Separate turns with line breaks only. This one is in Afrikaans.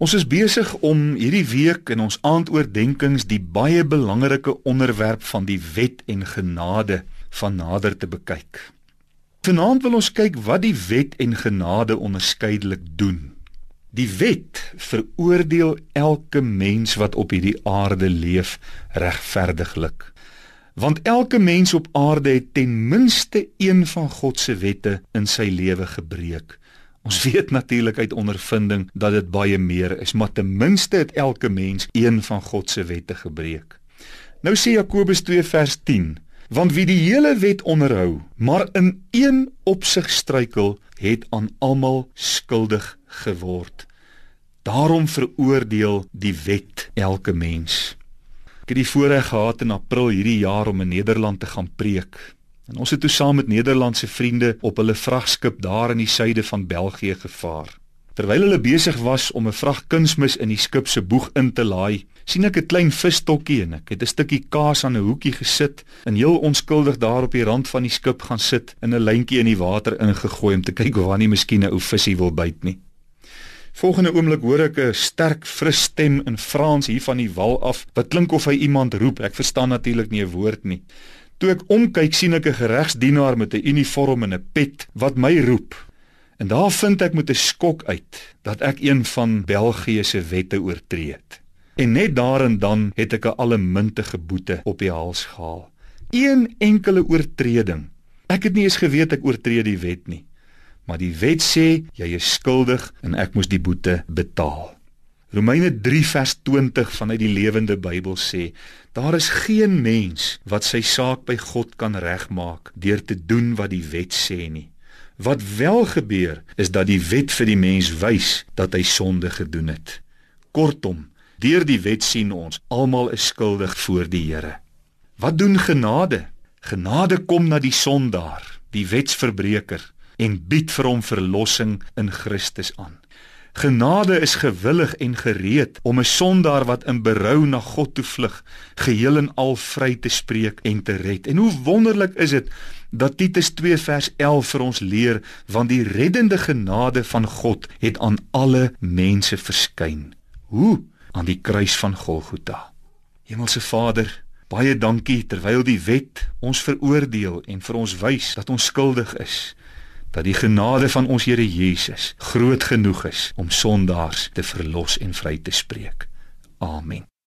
Ons is besig om hierdie week in ons aandoordenkings die baie belangrike onderwerp van die wet en genade van nader te bekyk. Vanaand wil ons kyk wat die wet en genade onderskeidelik doen. Die wet veroordeel elke mens wat op hierdie aarde leef regverdiglik. Want elke mens op aarde het ten minste een van God se wette in sy lewe gebreek. Ons weet natuurlik uit ondervinding dat dit baie meer is, maar ten minste het elke mens een van God se wette gebreek. Nou sê Jakobus 2 vers 10: Want wie die hele wet onderhou, maar in een opsig struikel, het aan almal skuldig geword. Daarom veroordeel die wet elke mens. Ek het die voorreg gehad in April hierdie jaar om in Nederland te gaan preek. En ons het toe saam met Nederlandse vriende op hulle vragskip daar in die suide van België gevaar. Terwyl hulle besig was om 'n vrag kunsmis in die skip se boeg in te laai, sien ek 'n klein visstokkie en ek het 'n stukkie kaas aan 'n hoekie gesit en heel onskuldig daar op die rand van die skip gaan sit en 'n lyntjie in die water ingegooi om te kyk of wanneer miskien 'n ou visie wil byt nie. Volgende oomblik hoor ek 'n sterk fris stem in Frans hier van die wal af wat klink of hy iemand roep. Ek verstaan natuurlik nie 'n woord nie. Toe ek omkyk, sien ek 'n geregsdienaar met 'n uniform en 'n pet wat my roep. En daar vind ek met 'n skok uit dat ek een van België se wette oortree het. En net daar en dan het ek 'n allemintige boete op die hals gehaal. Een enkele oortreding. Ek het nie eens geweet ek oortree die wet nie. Maar die wet sê jy is skuldig en ek moes die boete betaal. Romeine 3 vers 20 vanuit die Lewende Bybel sê: Daar is geen mens wat sy saak by God kan regmaak deur te doen wat die wet sê nie. Wat wel gebeur is dat die wet vir die mens wys dat hy sonde gedoen het. Kortom, deur die wet sien ons almal is skuldig voor die Here. Wat doen genade? Genade kom na die sondaar, die wetsverbreeker en bied vir hom verlossing in Christus aan. Genade is gewillig en gereed om 'n sondaar wat in berou na God toe vlug, geheel en al vry te spreek en te red. En hoe wonderlik is dit dat Titus 2 vers 11 vir ons leer want die reddende genade van God het aan alle mense verskyn. Hoe? Aan die kruis van Golgotha. Hemelse Vader, baie dankie terwyl die wet ons veroordeel en vir ons wys dat ons skuldig is dat die genade van ons Here Jesus groot genoeg is om sondaars te verlos en vry te spreek. Amen.